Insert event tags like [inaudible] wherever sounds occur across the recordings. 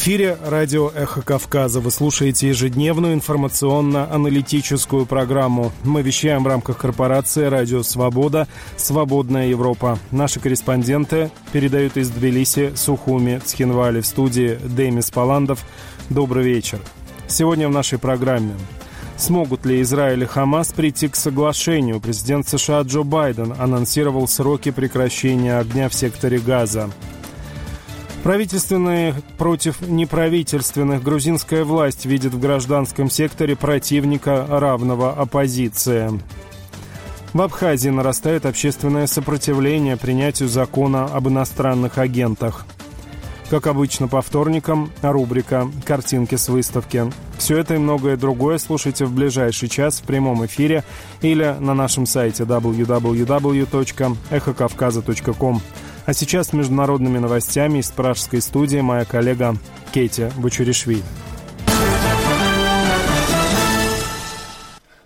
эфире радио «Эхо Кавказа». Вы слушаете ежедневную информационно-аналитическую программу. Мы вещаем в рамках корпорации «Радио Свобода. Свободная Европа». Наши корреспонденты передают из Тбилиси, Сухуми, Цхинвали в студии Демис Паландов. Добрый вечер. Сегодня в нашей программе Смогут ли Израиль и Хамас прийти к соглашению? Президент США Джо Байден анонсировал сроки прекращения огня в секторе Газа. Правительственные против неправительственных грузинская власть видит в гражданском секторе противника, равного оппозиции. В Абхазии нарастает общественное сопротивление принятию закона об иностранных агентах. Как обычно по вторникам, рубрика «Картинки с выставки». Все это и многое другое слушайте в ближайший час в прямом эфире или на нашем сайте www.эхокавказа.ком. А сейчас с международными новостями из пражской студии моя коллега Кейти Бучуришвили.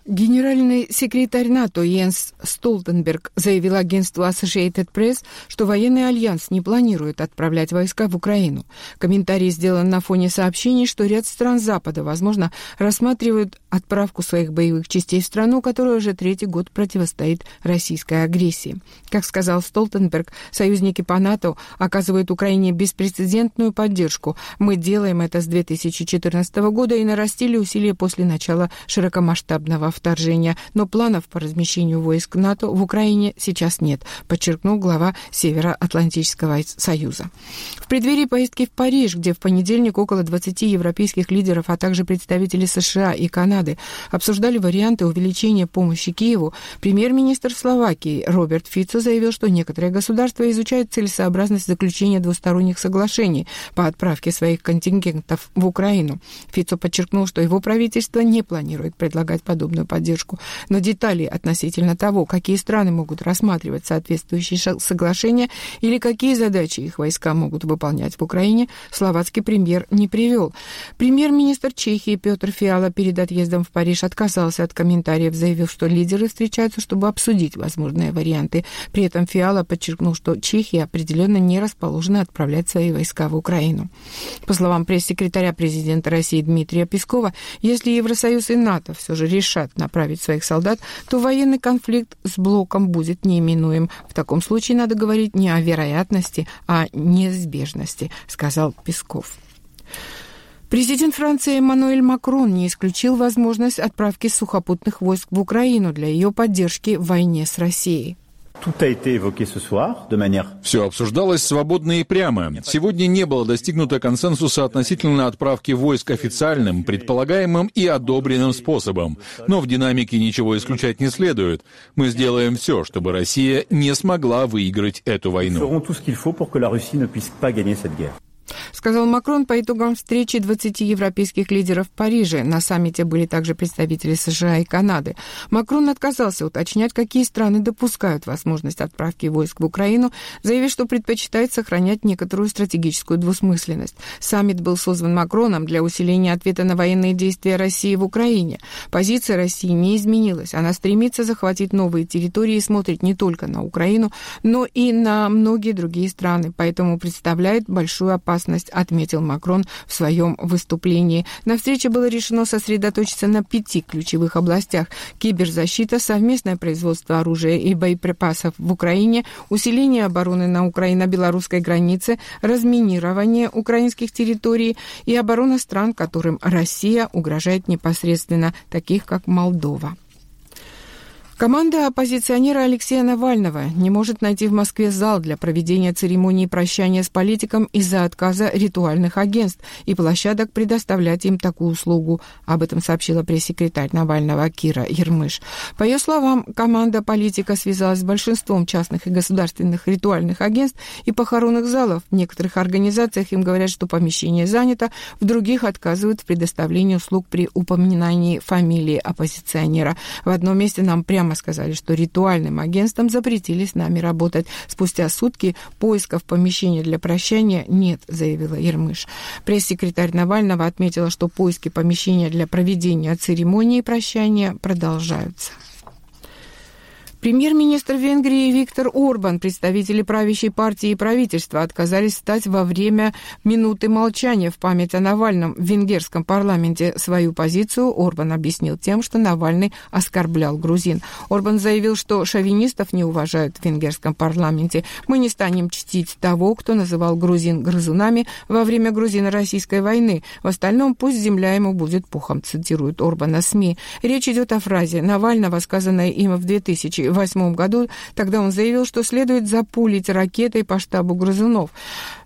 Генеральный секретарь НАТО Йенс Столтенберг заявил агентству Associated Press, что военный альянс не планирует отправлять войска в Украину. Комментарий сделан на фоне сообщений, что ряд стран Запада, возможно, рассматривают отправку своих боевых частей в страну, которая уже третий год противостоит российской агрессии. Как сказал Столтенберг, союзники по НАТО оказывают Украине беспрецедентную поддержку. Мы делаем это с 2014 года и нарастили усилия после начала широкомасштабного вторжения но планов по размещению войск НАТО в Украине сейчас нет, подчеркнул глава Североатлантического Союза. В преддверии поездки в Париж, где в понедельник около 20 европейских лидеров, а также представители США и Канады обсуждали варианты увеличения помощи Киеву, премьер-министр Словакии Роберт Фицо заявил, что некоторые государства изучают целесообразность заключения двусторонних соглашений по отправке своих контингентов в Украину. Фицо подчеркнул, что его правительство не планирует предлагать подобную поддержку, но детали относительно того, какие страны могут рассматривать соответствующие соглашения или какие задачи их войска могут выполнять в Украине, словацкий премьер не привел. Премьер-министр Чехии Петр Фиала перед отъездом в Париж отказался от комментариев, заявив, что лидеры встречаются, чтобы обсудить возможные варианты. При этом Фиала подчеркнул, что Чехия определенно не расположена отправлять свои войска в Украину. По словам пресс-секретаря президента России Дмитрия Пескова, если Евросоюз и НАТО все же решат направить своих солдат, то военный конфликт с блоком будет неименуем. В таком случае надо говорить не о вероятности, а о неизбежности, сказал Песков. Президент Франции Эммануэль Макрон не исключил возможность отправки сухопутных войск в Украину для ее поддержки в войне с Россией. Все обсуждалось свободно и прямо. Сегодня не было достигнуто консенсуса относительно отправки войск официальным, предполагаемым и одобренным способом. Но в динамике ничего исключать не следует. Мы сделаем все, чтобы Россия не смогла выиграть эту войну сказал Макрон по итогам встречи 20 европейских лидеров в Париже. На саммите были также представители США и Канады. Макрон отказался уточнять, какие страны допускают возможность отправки войск в Украину, заявив, что предпочитает сохранять некоторую стратегическую двусмысленность. Саммит был созван Макроном для усиления ответа на военные действия России в Украине. Позиция России не изменилась. Она стремится захватить новые территории и смотрит не только на Украину, но и на многие другие страны, поэтому представляет большую опасность отметил Макрон в своем выступлении. На встрече было решено сосредоточиться на пяти ключевых областях. Киберзащита, совместное производство оружия и боеприпасов в Украине, усиление обороны на украино-белорусской границе, разминирование украинских территорий и оборона стран, которым Россия угрожает непосредственно, таких как Молдова. Команда оппозиционера Алексея Навального не может найти в Москве зал для проведения церемонии прощания с политиком из-за отказа ритуальных агентств и площадок предоставлять им такую услугу. Об этом сообщила пресс-секретарь Навального Кира Ермыш. По ее словам, команда политика связалась с большинством частных и государственных ритуальных агентств и похоронных залов. В некоторых организациях им говорят, что помещение занято, в других отказывают в предоставлении услуг при упоминании фамилии оппозиционера. В одном месте нам прямо прямо сказали, что ритуальным агентствам запретили с нами работать. Спустя сутки поисков помещения для прощания нет, заявила Ермыш. Пресс-секретарь Навального отметила, что поиски помещения для проведения церемонии прощания продолжаются. Премьер-министр Венгрии Виктор Орбан, представители правящей партии и правительства отказались стать во время минуты молчания в память о Навальном в венгерском парламенте. Свою позицию Орбан объяснил тем, что Навальный оскорблял грузин. Орбан заявил, что шовинистов не уважают в венгерском парламенте. Мы не станем чтить того, кто называл грузин грызунами во время грузино-российской войны. В остальном пусть земля ему будет пухом, цитирует Орбана СМИ. Речь идет о фразе Навального, сказанной им в 2008 году. Тогда он заявил, что следует запулить ракетой по штабу грызунов.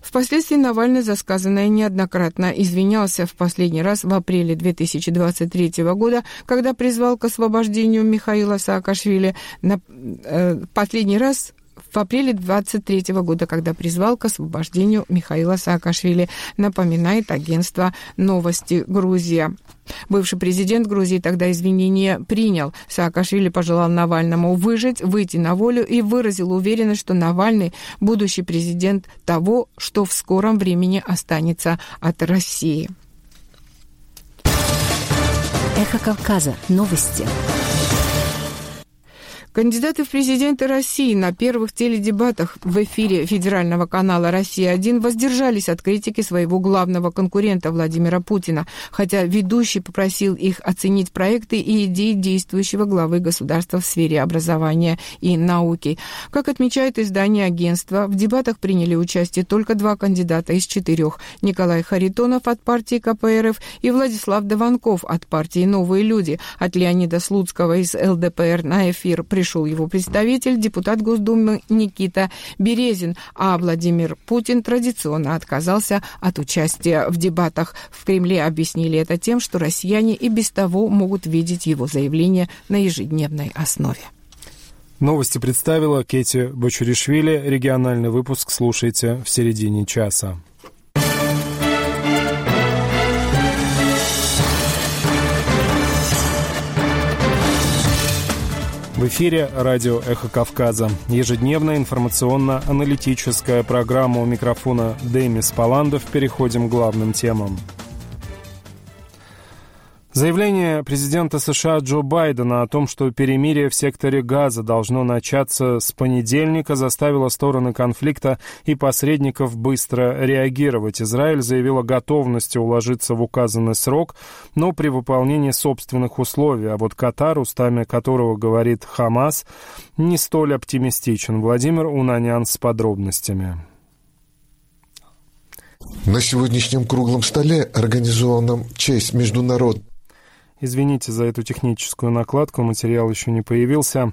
Впоследствии Навальный за сказанное неоднократно извинялся в последний раз в апреле 2023 года, когда призвал к освобождению Михаила Саакашвили. На, э, последний раз в апреле 23 года, когда призвал к освобождению Михаила Саакашвили, напоминает агентство «Новости Грузия». Бывший президент Грузии тогда извинения принял. Саакашвили пожелал Навальному выжить, выйти на волю и выразил уверенность, что Навальный – будущий президент того, что в скором времени останется от России. Эхо Кавказа. Новости. Кандидаты в президенты России на первых теледебатах в эфире федерального канала «Россия-1» воздержались от критики своего главного конкурента Владимира Путина, хотя ведущий попросил их оценить проекты и идеи действующего главы государства в сфере образования и науки. Как отмечает издание агентства, в дебатах приняли участие только два кандидата из четырех – Николай Харитонов от партии КПРФ и Владислав Дованков от партии «Новые люди». От Леонида Слуцкого из ЛДПР на эфир – пришел его представитель, депутат Госдумы Никита Березин, а Владимир Путин традиционно отказался от участия в дебатах. В Кремле объяснили это тем, что россияне и без того могут видеть его заявление на ежедневной основе. Новости представила Кети Бочуришвили. Региональный выпуск слушайте в середине часа. В эфире радио «Эхо Кавказа». Ежедневная информационно-аналитическая программа у микрофона Демис Паландов. Переходим к главным темам. Заявление президента США Джо Байдена о том, что перемирие в секторе Газа должно начаться с понедельника, заставило стороны конфликта и посредников быстро реагировать. Израиль заявил о готовности уложиться в указанный срок, но при выполнении собственных условий, а вот Катар, устами которого говорит Хамас, не столь оптимистичен. Владимир Унанян с подробностями. На сегодняшнем круглом столе, организованном в честь международной Извините за эту техническую накладку, материал еще не появился.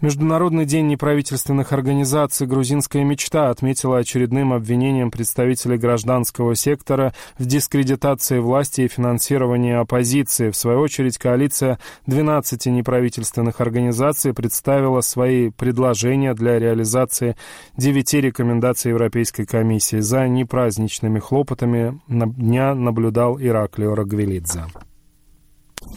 Международный день неправительственных организаций «Грузинская мечта» отметила очередным обвинением представителей гражданского сектора в дискредитации власти и финансировании оппозиции. В свою очередь, коалиция 12 неправительственных организаций представила свои предложения для реализации девяти рекомендаций Европейской комиссии. За непраздничными хлопотами дня наблюдал Ираклио Рагвелидзе.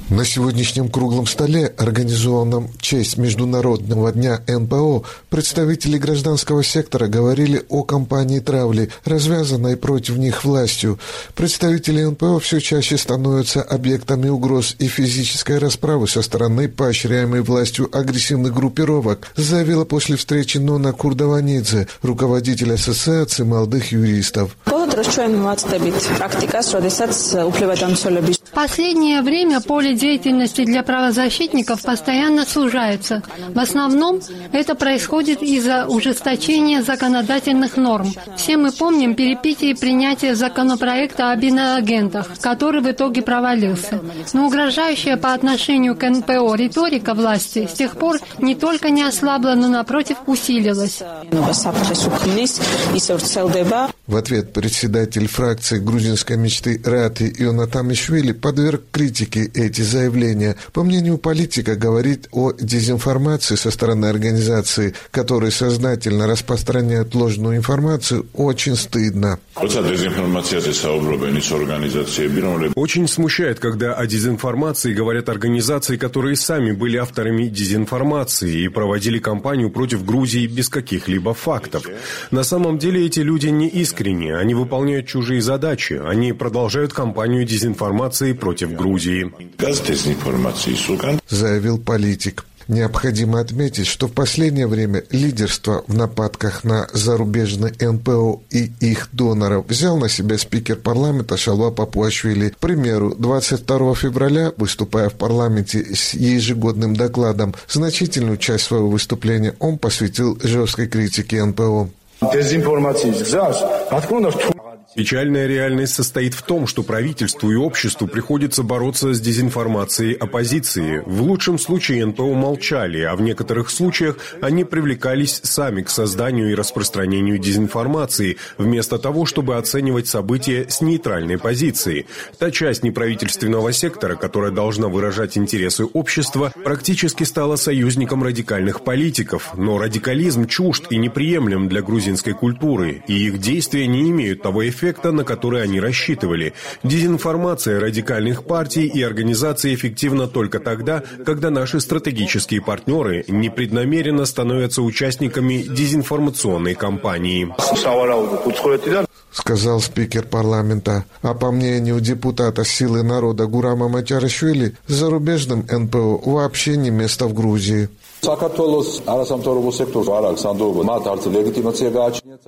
На сегодняшнем круглом столе, организованном в честь Международного дня НПО, представители гражданского сектора говорили о кампании травли, развязанной против них властью. Представители НПО все чаще становятся объектами угроз и физической расправы со стороны поощряемой властью агрессивных группировок, заявила после встречи Нона Курдаванидзе, руководитель Ассоциации молодых юристов. В последнее время поле деятельности для правозащитников постоянно сужается. В основном это происходит из-за ужесточения законодательных норм. Все мы помним перепитие и принятие законопроекта об иноагентах, который в итоге провалился. Но угрожающая по отношению к НПО риторика власти с тех пор не только не ослабла, но напротив усилилась. В ответ председатель фракции грузинской мечты Рати Ионатамишвили подверг критике эти заявления. По мнению политика, говорит о дезинформации со стороны организации, которые сознательно распространяют ложную информацию, очень стыдно. Очень смущает, когда о дезинформации говорят организации, которые сами были авторами дезинформации и проводили кампанию против Грузии без каких-либо фактов. На самом деле эти люди не искренние, они выполняют чужие задачи, они продолжают кампанию дезинформации против Грузии. Заявил политик. Необходимо отметить, что в последнее время лидерство в нападках на зарубежный НПО и их доноров взял на себя спикер парламента Шалва Папуашвили. К примеру, 22 февраля, выступая в парламенте с ежегодным докладом, значительную часть своего выступления он посвятил жесткой критике НПО. Печальная реальность состоит в том, что правительству и обществу приходится бороться с дезинформацией оппозиции. В лучшем случае НПО молчали, а в некоторых случаях они привлекались сами к созданию и распространению дезинформации, вместо того, чтобы оценивать события с нейтральной позиции. Та часть неправительственного сектора, которая должна выражать интересы общества, практически стала союзником радикальных политиков. Но радикализм чужд и неприемлем для грузинской культуры, и их действия не имеют того эффекта, на который они рассчитывали. Дезинформация радикальных партий и организаций эффективна только тогда, когда наши стратегические партнеры непреднамеренно становятся участниками дезинформационной кампании сказал спикер парламента. А по мнению депутата «Силы народа» Гурама Матярашвили, зарубежным НПО вообще не место в Грузии.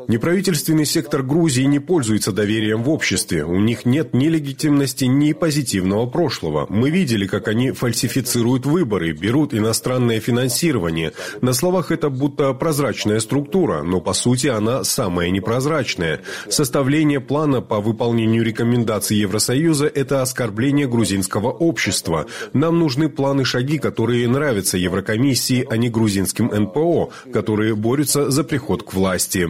Неправительственный сектор Грузии не пользуется доверием в обществе. У них нет ни легитимности, ни позитивного прошлого. Мы видели, как они фальсифицируют выборы, берут иностранное финансирование. На словах это будто прозрачная структура, но по сути она самая непрозрачная. Составление плана по выполнению рекомендаций Евросоюза – это оскорбление грузинского общества. Нам нужны планы-шаги, которые нравятся Еврокомиссии, а не грузинским НПО, которые борются за приход к власти.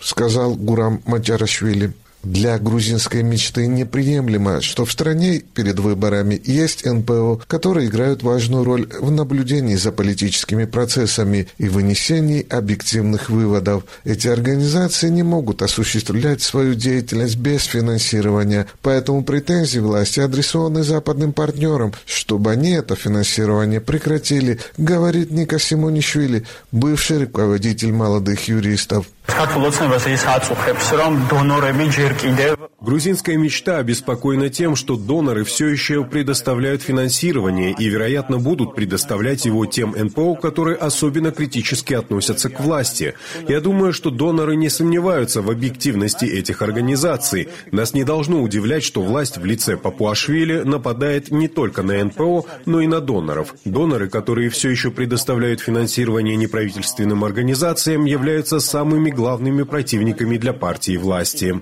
Сказал Гурам Матярашвили. Для грузинской мечты неприемлемо, что в стране перед выборами есть НПО, которые играют важную роль в наблюдении за политическими процессами и вынесении объективных выводов. Эти организации не могут осуществлять свою деятельность без финансирования, поэтому претензии власти адресованы западным партнерам, чтобы они это финансирование прекратили, говорит Ника Симонишвили, бывший руководитель молодых юристов. Грузинская мечта обеспокоена тем, что доноры все еще предоставляют финансирование и, вероятно, будут предоставлять его тем НПО, которые особенно критически относятся к власти. Я думаю, что доноры не сомневаются в объективности этих организаций. Нас не должно удивлять, что власть в лице Папуашвили нападает не только на НПО, но и на доноров. Доноры, которые все еще предоставляют финансирование неправительственным организациям, являются самыми главными противниками для партии власти.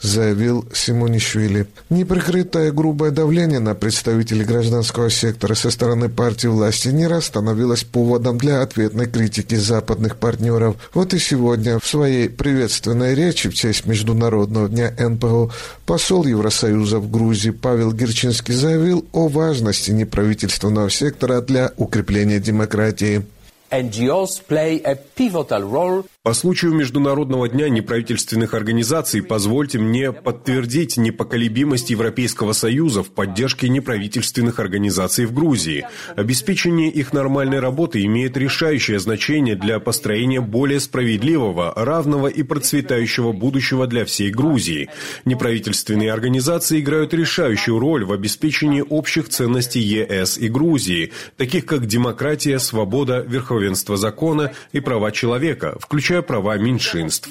Заявил Симонишвили. Неприкрытое грубое давление на представителей гражданского сектора со стороны партии власти не раз становилось поводом для ответной критики западных партнеров. Вот и сегодня в своей приветственной речи в честь Международного дня НПО посол Евросоюза в Грузии Павел Герчинский заявил о важности неправительственного сектора для укрепления демократии. NGOs play a pivotal role по случаю Международного дня неправительственных организаций позвольте мне подтвердить непоколебимость Европейского Союза в поддержке неправительственных организаций в Грузии. Обеспечение их нормальной работы имеет решающее значение для построения более справедливого, равного и процветающего будущего для всей Грузии. Неправительственные организации играют решающую роль в обеспечении общих ценностей ЕС и Грузии, таких как демократия, свобода, верховенство закона и права человека, включая защищая права меньшинств.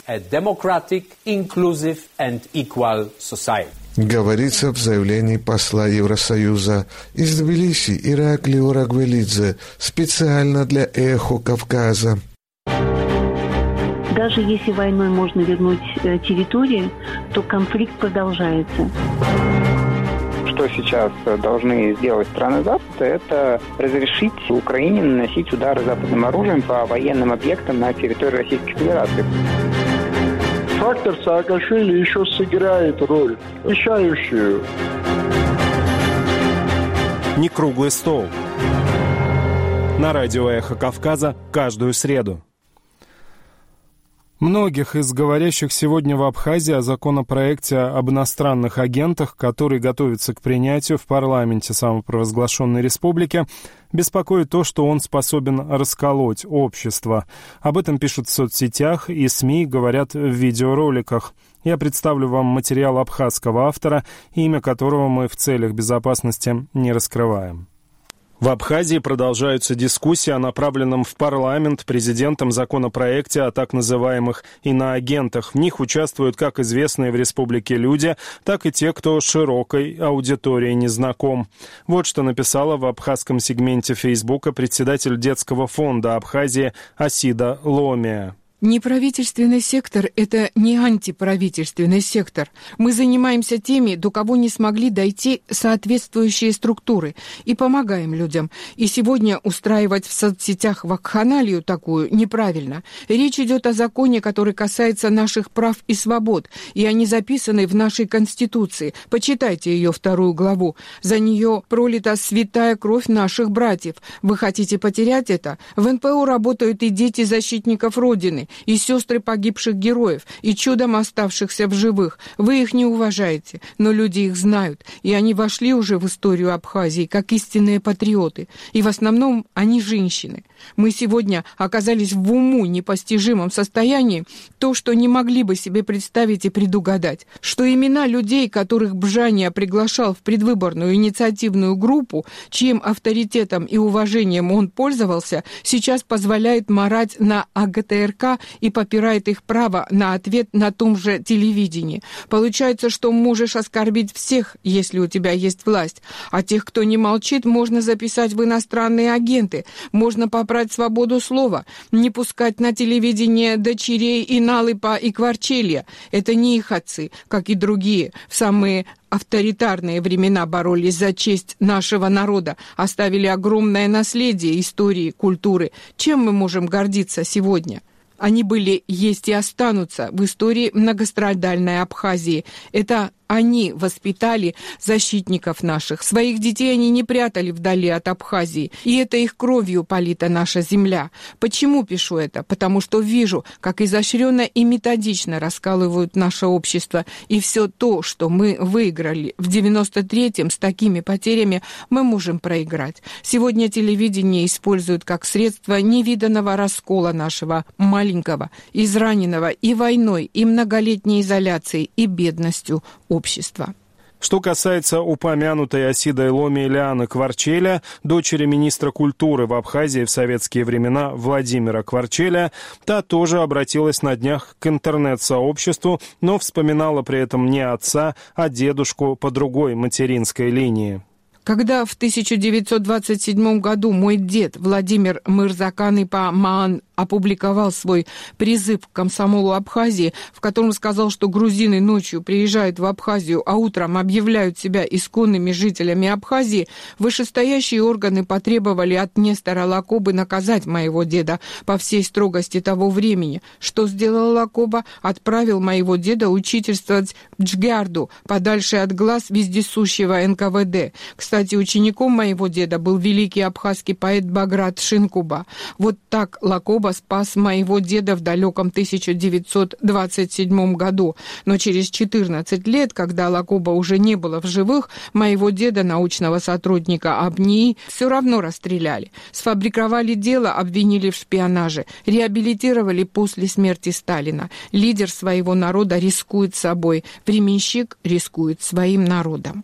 Говорится в заявлении посла Евросоюза из Тбилиси Ираклий Урагвелидзе специально для «Эхо Кавказа». Даже если войной можно вернуть э, территории, то конфликт продолжается что сейчас должны сделать страны Запада, это разрешить Украине наносить удары западным оружием по военным объектам на территории Российской Федерации. Фактор Саакашвили еще сыграет роль, решающую. Не круглый стол. На радио «Эхо Кавказа» каждую среду. Многих из говорящих сегодня в Абхазии о законопроекте об иностранных агентах, который готовится к принятию в парламенте самопровозглашенной республики, беспокоит то, что он способен расколоть общество. Об этом пишут в соцсетях и СМИ говорят в видеороликах. я представлю вам материал абхазского автора, имя которого мы в целях безопасности не раскрываем. В Абхазии продолжаются дискуссии о направленном в парламент президентом законопроекте о так называемых иноагентах. В них участвуют как известные в республике люди, так и те, кто широкой аудитории не знаком. Вот что написала в абхазском сегменте Фейсбука председатель детского фонда Абхазии Асида Ломия. Неправительственный сектор – это не антиправительственный сектор. Мы занимаемся теми, до кого не смогли дойти соответствующие структуры, и помогаем людям. И сегодня устраивать в соцсетях вакханалию такую неправильно. Речь идет о законе, который касается наших прав и свобод, и они записаны в нашей Конституции. Почитайте ее вторую главу. За нее пролита святая кровь наших братьев. Вы хотите потерять это? В НПО работают и дети защитников Родины и сестры погибших героев, и чудом оставшихся в живых. Вы их не уважаете, но люди их знают, и они вошли уже в историю Абхазии как истинные патриоты, и в основном они женщины. Мы сегодня оказались в уму непостижимом состоянии, то, что не могли бы себе представить и предугадать, что имена людей, которых Бжания приглашал в предвыборную инициативную группу, чьим авторитетом и уважением он пользовался, сейчас позволяет марать на АГТРК и попирает их право на ответ на том же телевидении. Получается, что можешь оскорбить всех, если у тебя есть власть, а тех, кто не молчит, можно записать в иностранные агенты, можно попрать свободу слова, не пускать на телевидение дочерей и Налыпа и Кварчелья. Это не их отцы, как и другие, в самые авторитарные времена боролись за честь нашего народа, оставили огромное наследие истории, культуры. Чем мы можем гордиться сегодня? Они были, есть и останутся в истории многострадальной Абхазии. Это они воспитали защитников наших. Своих детей они не прятали вдали от Абхазии. И это их кровью полита наша земля. Почему пишу это? Потому что вижу, как изощренно и методично раскалывают наше общество. И все то, что мы выиграли в 93-м с такими потерями, мы можем проиграть. Сегодня телевидение используют как средство невиданного раскола нашего маленького, израненного и войной, и многолетней изоляцией, и бедностью общества. Что касается упомянутой Осидой Ломи Ильяны Кварчеля, дочери министра культуры в Абхазии в советские времена Владимира Кварчеля, та тоже обратилась на днях к интернет-сообществу, но вспоминала при этом не отца, а дедушку по другой материнской линии. Когда в 1927 году мой дед Владимир Мырзакан Маан опубликовал свой призыв к комсомолу Абхазии, в котором сказал, что грузины ночью приезжают в Абхазию, а утром объявляют себя исконными жителями Абхазии, вышестоящие органы потребовали от Нестора Лакобы наказать моего деда по всей строгости того времени. Что сделал Лакоба? Отправил моего деда учительствовать Джгярду, подальше от глаз вездесущего НКВД. Кстати, учеником моего деда был великий абхазский поэт Баграт Шинкуба. Вот так Лакоба спас моего деда в далеком 1927 году, но через 14 лет, когда Лакоба уже не было в живых, моего деда, научного сотрудника АБНИ, все равно расстреляли. Сфабриковали дело, обвинили в шпионаже, реабилитировали после смерти Сталина. Лидер своего народа рискует собой, временщик рискует своим народом.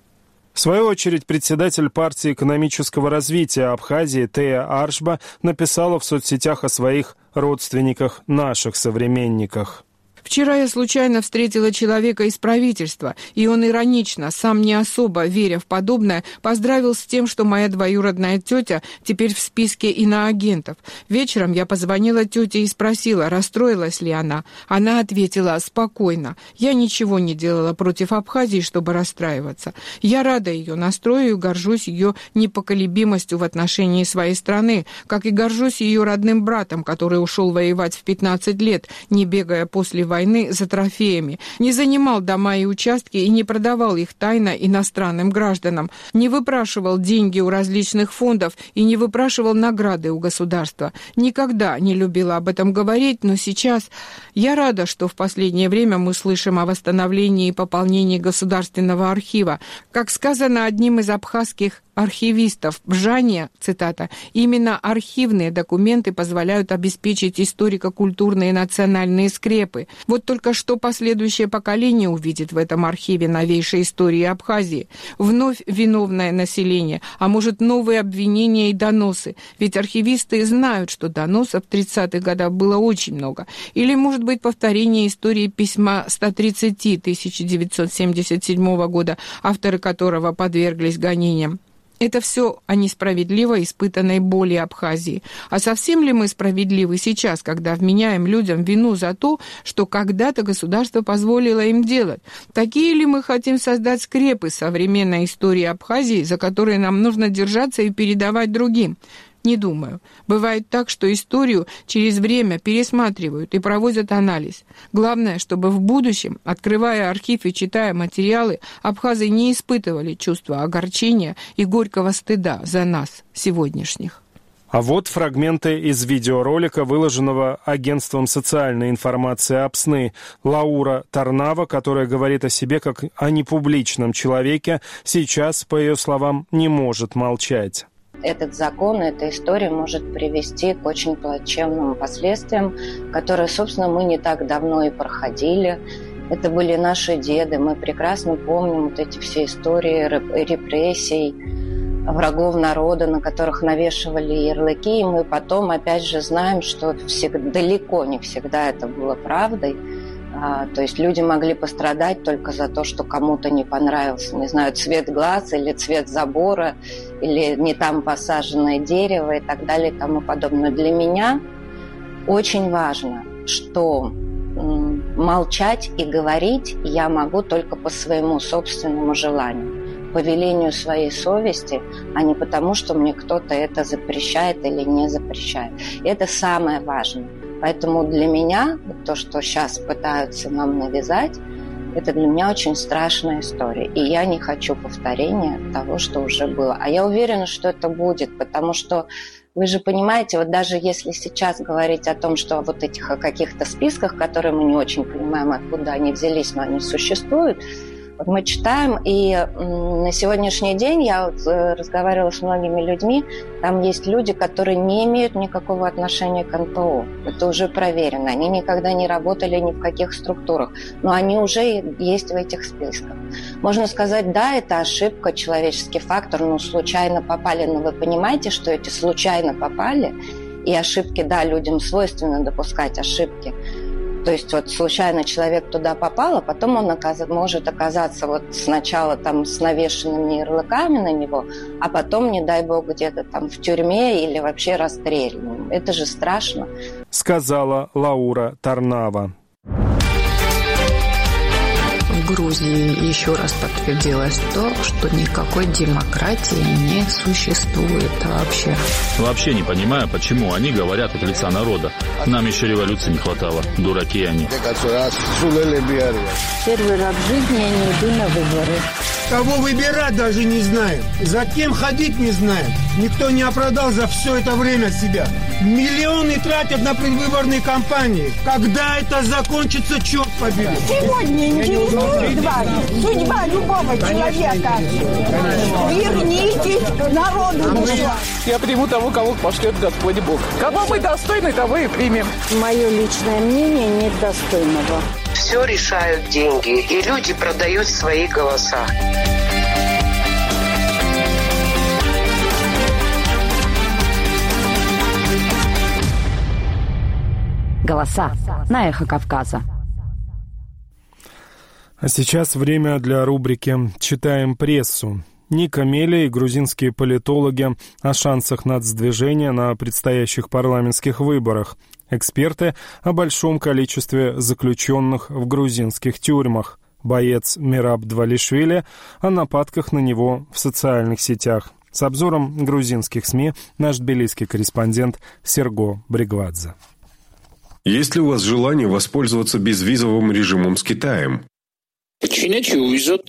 В свою очередь, председатель партии экономического развития Абхазии Тея Аршба написала в соцсетях о своих родственниках, наших современниках. Вчера я случайно встретила человека из правительства, и он иронично, сам не особо веря в подобное, поздравил с тем, что моя двоюродная тетя теперь в списке иноагентов. Вечером я позвонила тете и спросила, расстроилась ли она. Она ответила спокойно. Я ничего не делала против Абхазии, чтобы расстраиваться. Я рада ее настрою и горжусь ее непоколебимостью в отношении своей страны, как и горжусь ее родным братом, который ушел воевать в 15 лет, не бегая после войны за трофеями, не занимал дома и участки и не продавал их тайно иностранным гражданам, не выпрашивал деньги у различных фондов и не выпрашивал награды у государства. Никогда не любила об этом говорить, но сейчас я рада, что в последнее время мы слышим о восстановлении и пополнении государственного архива. Как сказано одним из абхазских архивистов Бжания, цитата, «именно архивные документы позволяют обеспечить историко-культурные национальные скрепы. Вот только что последующее поколение увидит в этом архиве новейшей истории Абхазии. Вновь виновное население, а может новые обвинения и доносы. Ведь архивисты знают, что доносов в 30-х годах было очень много. Или, может быть, повторение истории письма 130 1977 года, авторы которого подверглись гонениям. Это все о несправедливо испытанной боли Абхазии. А совсем ли мы справедливы сейчас, когда вменяем людям вину за то, что когда-то государство позволило им делать? Такие ли мы хотим создать скрепы современной истории Абхазии, за которые нам нужно держаться и передавать другим? Не думаю. Бывает так, что историю через время пересматривают и проводят анализ. Главное, чтобы в будущем, открывая архив и читая материалы, абхазы не испытывали чувства огорчения и горького стыда за нас, сегодняшних. А вот фрагменты из видеоролика, выложенного агентством социальной информации ОПСНы Лаура Тарнава, которая говорит о себе как о непубличном человеке, сейчас, по ее словам, не может молчать этот закон, эта история может привести к очень плачевным последствиям, которые, собственно, мы не так давно и проходили. Это были наши деды, мы прекрасно помним вот эти все истории репрессий, врагов народа, на которых навешивали ярлыки, и мы потом, опять же, знаем, что всегда, далеко не всегда это было правдой. А, то есть люди могли пострадать только за то, что кому-то не понравился, не знаю, цвет глаз или цвет забора, или не там посаженное дерево и так далее и тому подобное. Для меня очень важно, что молчать и говорить я могу только по своему собственному желанию, по велению своей совести, а не потому, что мне кто-то это запрещает или не запрещает. И это самое важное. Поэтому для меня то, что сейчас пытаются нам навязать, это для меня очень страшная история. И я не хочу повторения того, что уже было. А я уверена, что это будет, потому что вы же понимаете, вот даже если сейчас говорить о том, что вот этих о каких-то списках, которые мы не очень понимаем, откуда они взялись, но они существуют, мы читаем, и на сегодняшний день я вот э, разговаривала с многими людьми, там есть люди, которые не имеют никакого отношения к НПО. Это уже проверено. Они никогда не работали ни в каких структурах, но они уже есть в этих списках. Можно сказать, да, это ошибка, человеческий фактор, но случайно попали. Но вы понимаете, что эти случайно попали, и ошибки, да, людям свойственно допускать ошибки, то есть вот случайно человек туда попал, а потом он оказ... может оказаться вот сначала там с навешенными ярлыками на него, а потом, не дай бог, где-то там в тюрьме или вообще расстрелянным. Это же страшно. Сказала Лаура Тарнава. Грузии еще раз подтвердилось то, что никакой демократии не существует вообще. Вообще не понимаю, почему они говорят от лица народа. Нам еще революции не хватало. Дураки они. Первый раз в жизни я не иду на выборы. Кого выбирать даже не знаем. За кем ходить не знаем. Никто не оправдал за все это время себя. Миллионы тратят на предвыборные кампании. Когда это закончится, черт побери. Сегодня интересует вас судьба любого человека. Вернитесь к народу. Я приму того, кого пошлет Господь Бог. Кого мы достойны, того и примем. Мое личное мнение нет достойного. Все решают деньги, и люди продают свои голоса. Голоса на эхо Кавказа. А сейчас время для рубрики «Читаем прессу». Ника Меля и грузинские политологи о шансах нацдвижения на предстоящих парламентских выборах. Эксперты о большом количестве заключенных в грузинских тюрьмах. Боец Мираб Двалишвили о нападках на него в социальных сетях. С обзором грузинских СМИ наш тбилисский корреспондент Серго Бригвадзе. Есть ли у вас желание воспользоваться безвизовым режимом с Китаем?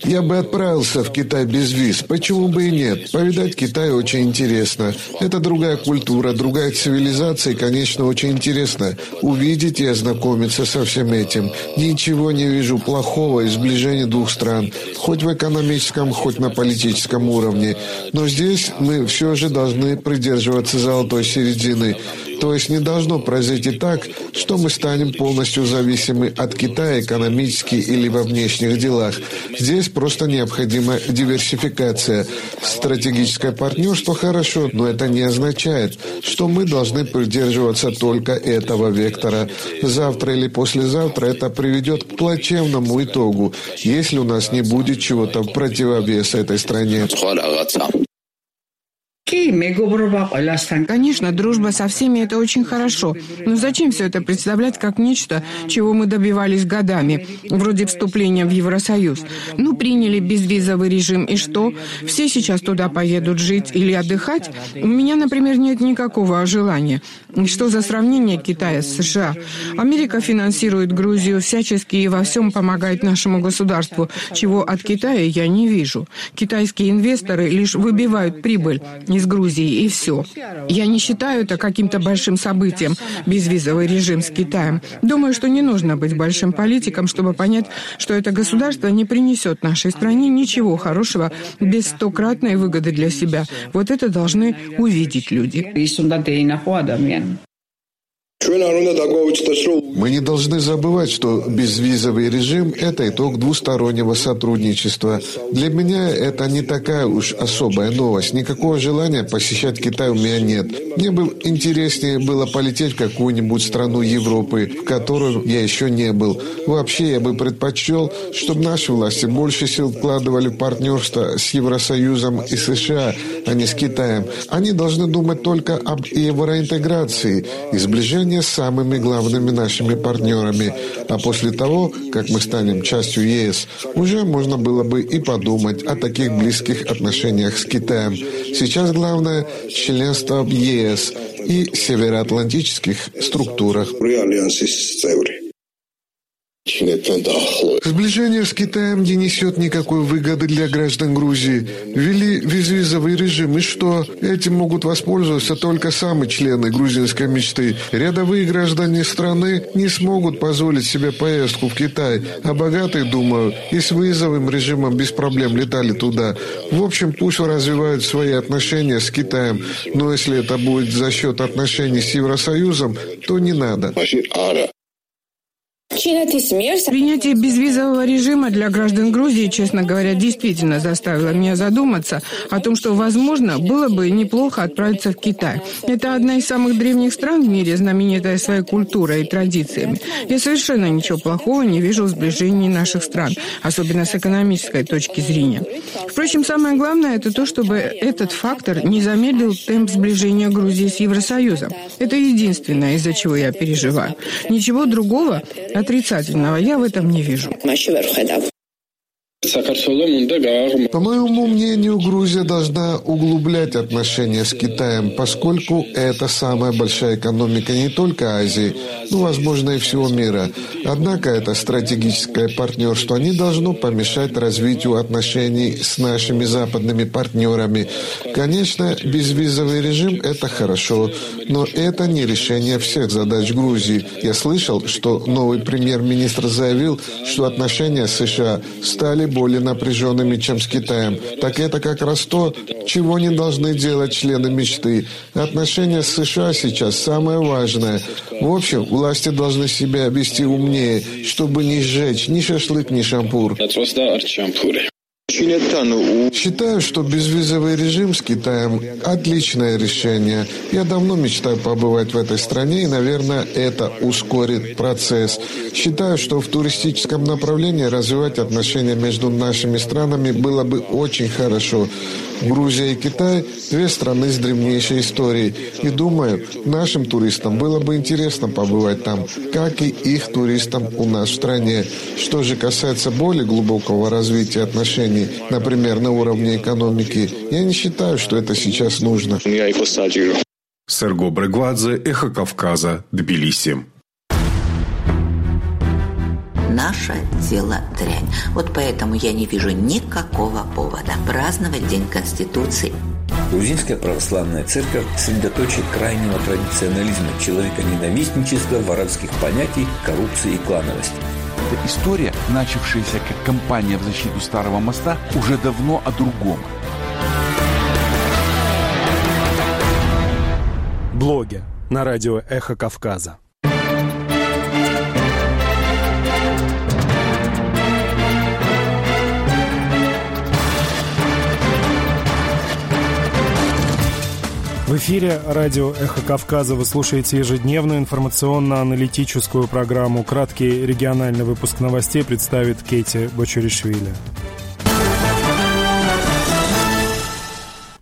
Я бы отправился в Китай без виз. Почему бы и нет? Повидать Китай очень интересно. Это другая культура, другая цивилизация, и, конечно, очень интересно увидеть и ознакомиться со всем этим. Ничего не вижу плохого из сближения двух стран, хоть в экономическом, хоть на политическом уровне. Но здесь мы все же должны придерживаться золотой середины. То есть не должно произойти так, что мы станем полностью зависимы от Китая экономически или во внешних делах. Здесь просто необходима диверсификация. Стратегическое партнерство хорошо, но это не означает, что мы должны придерживаться только этого вектора. Завтра или послезавтра это приведет к плачевному итогу, если у нас не будет чего-то противовес этой стране. Конечно, дружба со всеми – это очень хорошо. Но зачем все это представлять как нечто, чего мы добивались годами, вроде вступления в Евросоюз? Ну, приняли безвизовый режим, и что? Все сейчас туда поедут жить или отдыхать? У меня, например, нет никакого желания. Что за сравнение Китая с США? Америка финансирует Грузию всячески и во всем помогает нашему государству, чего от Китая я не вижу. Китайские инвесторы лишь выбивают прибыль из Грузии, и все. Я не считаю это каким-то большим событием, безвизовый режим с Китаем. Думаю, что не нужно быть большим политиком, чтобы понять, что это государство не принесет нашей стране ничего хорошего без стократной выгоды для себя. Вот это должны увидеть люди. Мы не должны забывать, что безвизовый режим – это итог двустороннего сотрудничества. Для меня это не такая уж особая новость. Никакого желания посещать Китай у меня нет. Мне бы интереснее было полететь в какую-нибудь страну Европы, в которую я еще не был. Вообще, я бы предпочел, чтобы наши власти больше сил вкладывали в партнерство с Евросоюзом и США, а не с Китаем. Они должны думать только об евроинтеграции и сближении с самыми главными нашими партнерами. А после того, как мы станем частью ЕС, уже можно было бы и подумать о таких близких отношениях с Китаем. Сейчас главное – членство в ЕС и североатлантических структурах. Сближение с Китаем не несет никакой выгоды для граждан Грузии. Ввели безвизовый режим, и что? Этим могут воспользоваться только сами члены грузинской мечты. Рядовые граждане страны не смогут позволить себе поездку в Китай, а богатые, думаю, и с вызовым режимом без проблем летали туда. В общем, пусть развивают свои отношения с Китаем, но если это будет за счет отношений с Евросоюзом, то не надо. Принятие безвизового режима для граждан Грузии, честно говоря, действительно заставило меня задуматься о том, что, возможно, было бы неплохо отправиться в Китай. Это одна из самых древних стран в мире, знаменитая своей культурой и традициями. Я совершенно ничего плохого не вижу в сближении наших стран, особенно с экономической точки зрения. Впрочем, самое главное – это то, чтобы этот фактор не замедлил темп сближения Грузии с Евросоюзом. Это единственное, из-за чего я переживаю. Ничего другого отрицательного я в этом не вижу. По моему мнению, Грузия должна углублять отношения с Китаем, поскольку это самая большая экономика не только Азии, но, возможно, и всего мира. Однако это стратегическое партнерство не должно помешать развитию отношений с нашими западными партнерами. Конечно, безвизовый режим – это хорошо, но это не решение всех задач Грузии. Я слышал, что новый премьер-министр заявил, что отношения с США стали более напряженными, чем с Китаем. Так это как раз то, чего не должны делать члены мечты. Отношения с США сейчас самое важное. В общем, власти должны себя вести умнее, чтобы не сжечь ни шашлык, ни шампур. Считаю, что безвизовый режим с Китаем – отличное решение. Я давно мечтаю побывать в этой стране, и, наверное, это ускорит процесс. Считаю, что в туристическом направлении развивать отношения между нашими странами было бы очень хорошо. Грузия и Китай – две страны с древнейшей историей. И думаю, нашим туристам было бы интересно побывать там, как и их туристам у нас в стране. Что же касается более глубокого развития отношений, например, на уровне экономики, я не считаю, что это сейчас нужно. Серго Брегвадзе, Эхо Кавказа, Тбилиси. Наше дело дрянь. Вот поэтому я не вижу никакого повода праздновать День Конституции. Грузинская православная церковь сосредоточие крайнего традиционализма, человека-ненавистничества, воровских понятий, коррупции и клановости. Эта история, начавшаяся как кампания в защиту Старого моста, уже давно о другом. Блоги на радио «Эхо Кавказа». В эфире радио «Эхо Кавказа» вы слушаете ежедневную информационно-аналитическую программу. Краткий региональный выпуск новостей представит Кейти Бочуришвили.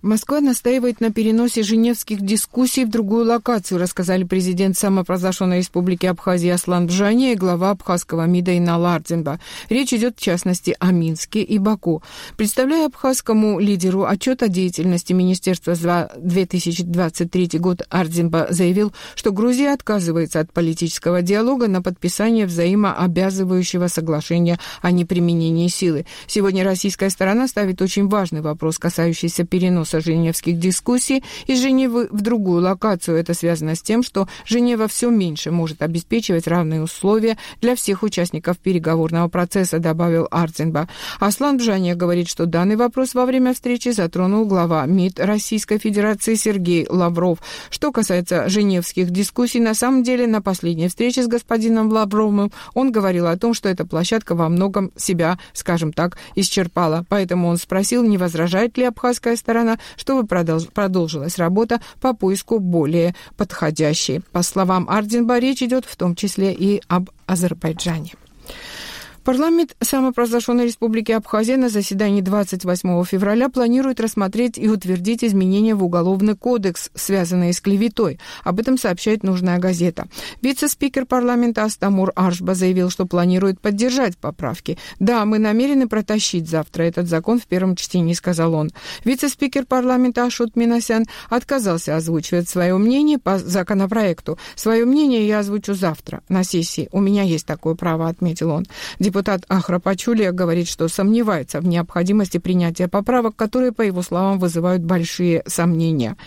Москва настаивает на переносе женевских дискуссий в другую локацию, рассказали президент самопровозглашенной республики Абхазия Аслан Бжани и глава абхазского МИДа Инал Ардзенба. Речь идет, в частности, о Минске и Баку. Представляя абхазскому лидеру отчет о деятельности министерства за 2023 год, Ардзенба заявил, что Грузия отказывается от политического диалога и подписания взаимообязывающего соглашения о неприменении силы. Сегодня российская сторона ставит очень важный вопрос, касающийся переноса переноса женевских дискуссий из Женевы в другую локацию. Это связано с тем, что Женева все меньше может обеспечивать равные условия для всех участников переговорного процесса, добавил Арценба. Аслан Бжания говорит, что данный вопрос во время встречи затронул глава МИД Российской Федерации Сергей Лавров. Что касается женевских дискуссий, на самом деле на последней встрече с господином Лавровым он говорил о том, что эта площадка во многом себя, скажем так, исчерпала. Поэтому он спросил, не возражает ли абхазская сторона, чтобы продолжилась работа по поиску более подходящей. По словам Арденба, речь идет в том числе и об Азербайджане. Парламент самопровозглашенной Республики Абхазия на заседании 28 февраля планирует рассмотреть и утвердить изменения в Уголовный кодекс, связанные с клеветой. Об этом сообщает нужная газета. Вице-спикер парламента Астамур Аршба заявил, что планирует поддержать поправки. «Да, мы намерены протащить завтра этот закон в первом чтении», — сказал он. Вице-спикер парламента Ашут Минасян отказался озвучивать свое мнение по законопроекту. «Свое мнение я озвучу завтра на сессии. У меня есть такое право», — отметил он. Депутат Ахра Пачулия говорит, что сомневается в необходимости принятия поправок, которые, по его словам, вызывают большие сомнения.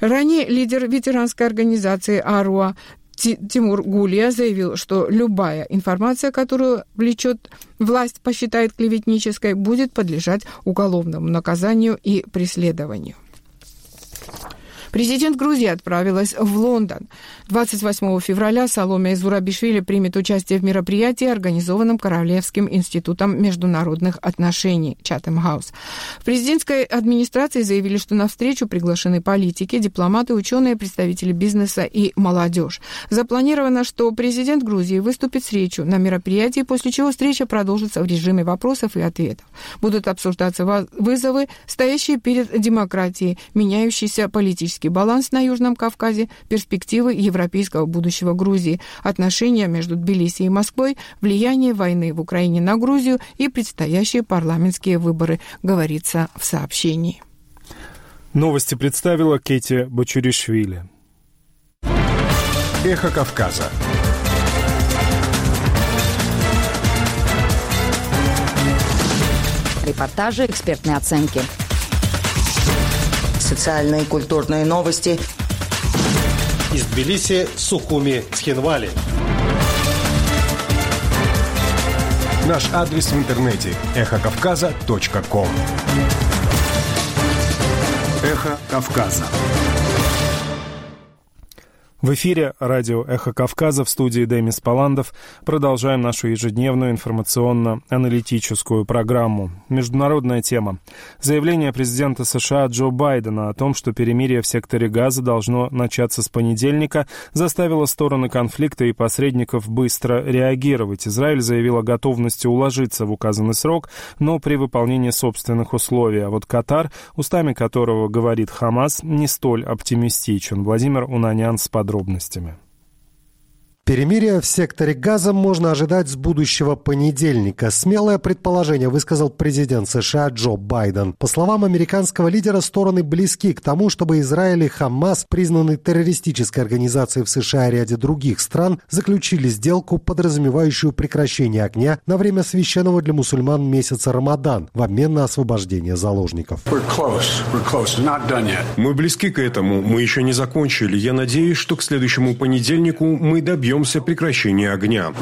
Ранее лидер ветеранской организации АРУА Тимур Гулия заявил, что любая информация, которую влечет власть, посчитает клеветнической, будет подлежать уголовному наказанию и преследованию. Президент Грузии отправилась в Лондон. 28 февраля Саломе Зурабишвили примет участие в мероприятии, организованном Королевским институтом международных отношений Чатем Хаус. В президентской администрации заявили, что на встречу приглашены политики, дипломаты, ученые, представители бизнеса и молодежь. Запланировано, что президент Грузии выступит с речью на мероприятии, после чего встреча продолжится в режиме вопросов и ответов. Будут обсуждаться вызовы, стоящие перед демократией, меняющийся политический баланс на Южном Кавказе, перспективы европейского будущего Грузии, отношения между Тбилиси и Москвой, влияние войны в Украине на Грузию и предстоящие парламентские выборы, говорится в сообщении. Новости представила Кети Бочуришвили. Эхо Кавказа. Репортажи, экспертные оценки – социальные и культурные новости. Из Тбилиси, Сухуми, Схинвали. Наш адрес в интернете – эхокавказа.ком Эхо Кавказа. В эфире радио «Эхо Кавказа» в студии Демис Паландов. Продолжаем нашу ежедневную информационно-аналитическую программу. Международная тема. Заявление президента США Джо Байдена о том, что перемирие в секторе Газа должно начаться с понедельника, заставило стороны конфликта и посредников быстро реагировать. Израиль заявил о готовности уложиться в указанный срок, но при выполнении собственных условий. А вот Катар, устами которого говорит Хамас, не столь оптимистичен. Владимир Унанян с подробностями подробностями. Перемирие в секторе газа можно ожидать с будущего понедельника. Смелое предположение высказал президент США Джо Байден. По словам американского лидера, стороны близки к тому, чтобы Израиль и Хамас, признанные террористической организацией в США и ряде других стран, заключили сделку, подразумевающую прекращение огня на время священного для мусульман месяца Рамадан в обмен на освобождение заложников. Мы близки к этому, мы еще не закончили. Я надеюсь, что к следующему понедельнику мы добьемся добьемся прекращения огня.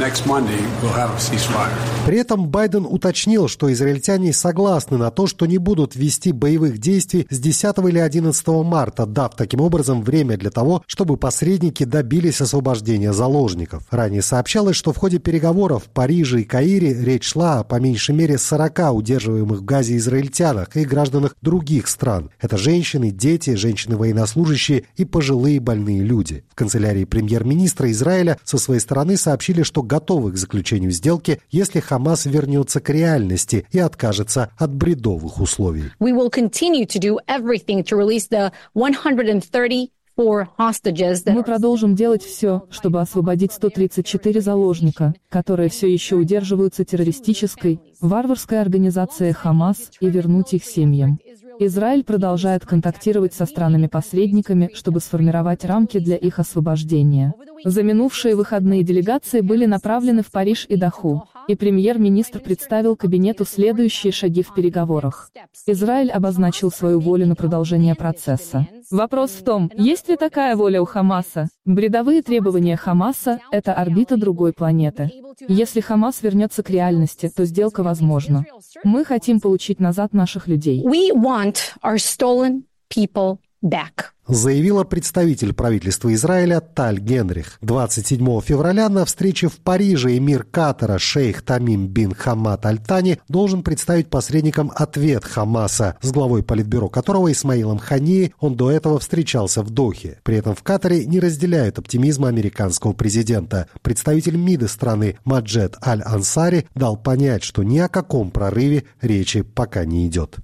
При этом Байден уточнил, что израильтяне согласны на то, что не будут вести боевых действий с 10 или 11 марта, дав таким образом время для того, чтобы посредники добились освобождения заложников. Ранее сообщалось, что в ходе переговоров в Париже и Каире речь шла о по меньшей мере 40 удерживаемых в Газе израильтянах и гражданах других стран. Это женщины, дети, женщины-военнослужащие и пожилые больные люди. В канцелярии премьер-министра Израиля со своей стороны сообщили, что готовы к заключению сделки, если Хамас вернется к реальности и откажется от бредовых условий. We will continue to do everything to release the 130 мы продолжим делать все, чтобы освободить 134 заложника, которые все еще удерживаются террористической, варварской организацией Хамас, и вернуть их семьям. Израиль продолжает контактировать со странами-посредниками, чтобы сформировать рамки для их освобождения. За минувшие выходные делегации были направлены в Париж и Даху, и премьер-министр представил кабинету следующие шаги в переговорах. Израиль обозначил свою волю на продолжение процесса. Вопрос в том, есть ли такая воля у Хамаса? Бредовые требования Хамаса – это орбита другой планеты. Если Хамас вернется к реальности, то сделка возможна. Мы хотим получить назад наших людей. We want our stolen people back заявила представитель правительства Израиля Таль Генрих. 27 февраля на встрече в Париже эмир Катара шейх Тамим бин Хамад Аль-Тани должен представить посредникам ответ Хамаса, с главой политбюро которого Исмаилом Хани он до этого встречался в Дохе. При этом в Катаре не разделяют оптимизма американского президента. Представитель МИДа страны Маджет Аль-Ансари дал понять, что ни о каком прорыве речи пока не идет.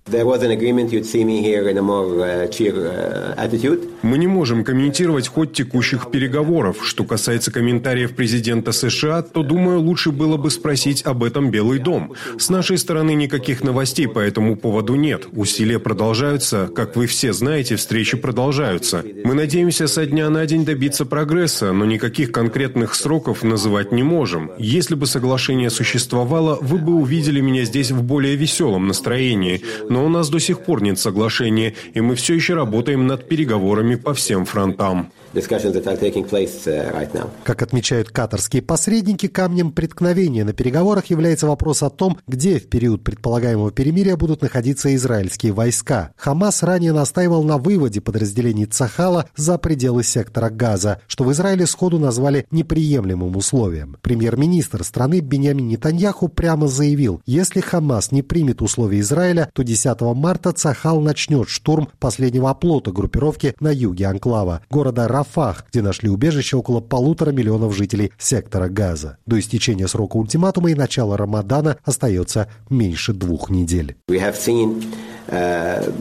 Мы не можем комментировать ход текущих переговоров. Что касается комментариев президента США, то, думаю, лучше было бы спросить об этом Белый дом. С нашей стороны никаких новостей по этому поводу нет. Усилия продолжаются. Как вы все знаете, встречи продолжаются. Мы надеемся со дня на день добиться прогресса, но никаких конкретных сроков называть не можем. Если бы соглашение существовало, вы бы увидели меня здесь в более веселом настроении. Но у нас до сих пор нет соглашения, и мы все еще работаем над переговорами переговорами по всем фронтам. Uh, как отмечают катарские посредники, камнем преткновения на переговорах является вопрос о том, где в период предполагаемого перемирия будут находиться израильские войска. Хамас ранее настаивал на выводе подразделений Цахала за пределы сектора Газа, что в Израиле сходу назвали неприемлемым условием. Премьер-министр страны Бенямин Нетаньяху прямо заявил, если Хамас не примет условия Израиля, то 10 марта Цахал начнет штурм последнего оплота группировки на юге анклава, города Раф Рафах, где нашли убежище около полутора миллионов жителей сектора Газа. До истечения срока ультиматума и начала Рамадана остается меньше двух недель. Uh,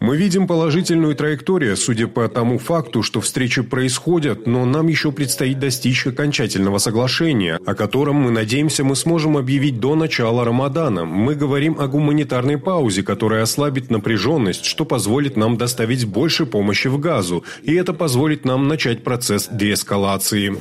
Мы видим положительную траекторию, судя по тому факту, что встречи происходят, но нам еще предстоит достичь окончательного соглашения, о котором, мы надеемся, мы сможем объявить до начала Рамадана. Мы говорим о гуманитарной паузе, которая ослабит напряженность, что позволит нам доставить больше помощи в Газу, и это позволит нам начать процесс деэскалации.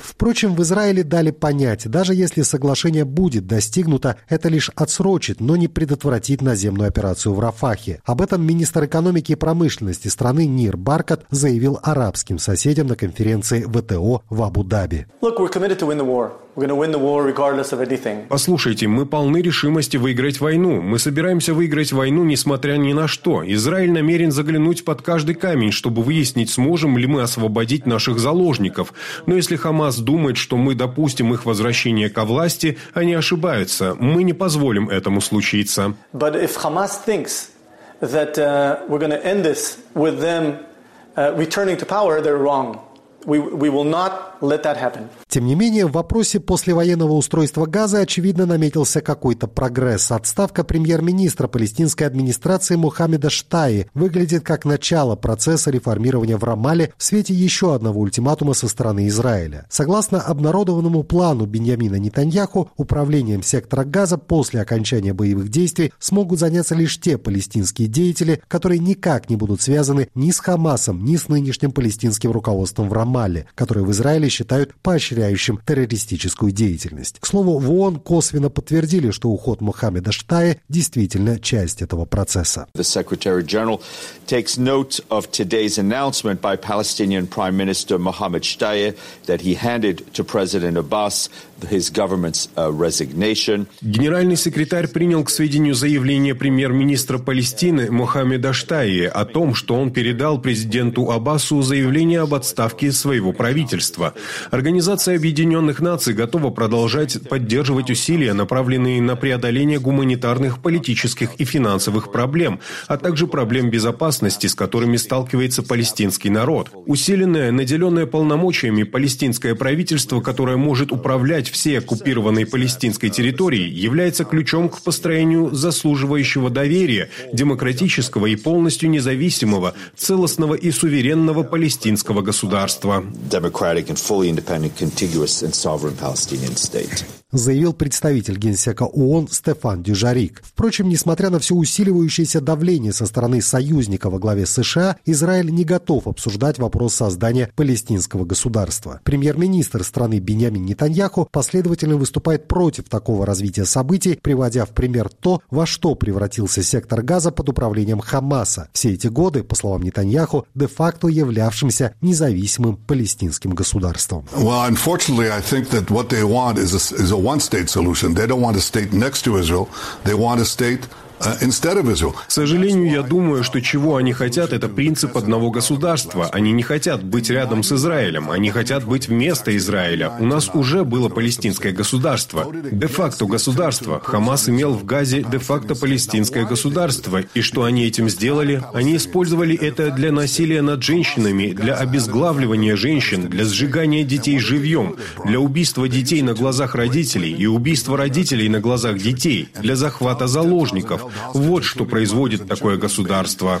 Впрочем, в Израиле дали понять, даже если соглашение будет достигнуто, это лишь отсрочит, но не предотвратит наземную операцию в Рафахе. Об этом министр экономики и промышленности страны Нир Баркат заявил арабским соседям на конференции ВТО в Абу-Даби. Послушайте, мы полны решимости выиграть войну. Мы собираемся выиграть войну, несмотря ни на что. Израиль намерен заглянуть под каждый камень, чтобы выяснить, сможем ли мы освободить наших заложников. Но если Хамас думает, что мы допустим их возвращение ко власти, они ошибаются. Мы не позволим этому случиться. That uh, uh, power. We, we will not Тем не менее, в вопросе послевоенного устройства Газа, очевидно, наметился какой-то прогресс. Отставка премьер-министра палестинской администрации Мухаммеда Штаи выглядит как начало процесса реформирования в Рамале в свете еще одного ультиматума со стороны Израиля. Согласно обнародованному плану Беньямина Нетаньяху, управлением сектора Газа после окончания боевых действий смогут заняться лишь те палестинские деятели, которые никак не будут связаны ни с Хамасом, ни с нынешним палестинским руководством в Рамале, которое в Израиле считают поощряющим террористическую деятельность. К слову, в ООН косвенно подтвердили, что уход Мухаммеда Штая действительно часть этого процесса. Uh. Генеральный секретарь принял к сведению заявление премьер-министра Палестины Мохаммеда Штайи о том, что он передал президенту Аббасу заявление об отставке своего правительства. Организация Объединенных Наций готова продолжать поддерживать усилия, направленные на преодоление гуманитарных, политических и финансовых проблем, а также проблем безопасности, с которыми сталкивается палестинский народ. Усиленное, наделенное полномочиями палестинское правительство, которое может управлять всей оккупированной палестинской территорией, является ключом к построению заслуживающего доверия, демократического и полностью независимого, целостного и суверенного палестинского государства. fully independent, contiguous, and sovereign Palestinian state. Заявил представитель генсека ООН Стефан Дюжарик. Впрочем, несмотря на все усиливающееся давление со стороны союзника во главе США, Израиль не готов обсуждать вопрос создания палестинского государства. Премьер-министр страны Беньямин Нетаньяху последовательно выступает против такого развития событий, приводя в пример то, во что превратился сектор Газа под управлением Хамаса. Все эти годы, по словам Нетаньяху, де-факто являвшимся независимым палестинским государством. Well, unfortunately, I think that what they want is a, is a one-state solution. They don't want a state next to Israel. They want a state К сожалению, я думаю, что чего они хотят, это принцип одного государства. Они не хотят быть рядом с Израилем, они хотят быть вместо Израиля. У нас уже было палестинское государство. Де-факто государство. Хамас имел в Газе де-факто палестинское государство. И что они этим сделали? Они использовали это для насилия над женщинами, для обезглавливания женщин, для сжигания детей живьем, для убийства детей на глазах родителей и убийства родителей на глазах детей, для захвата заложников, вот что производит такое государство.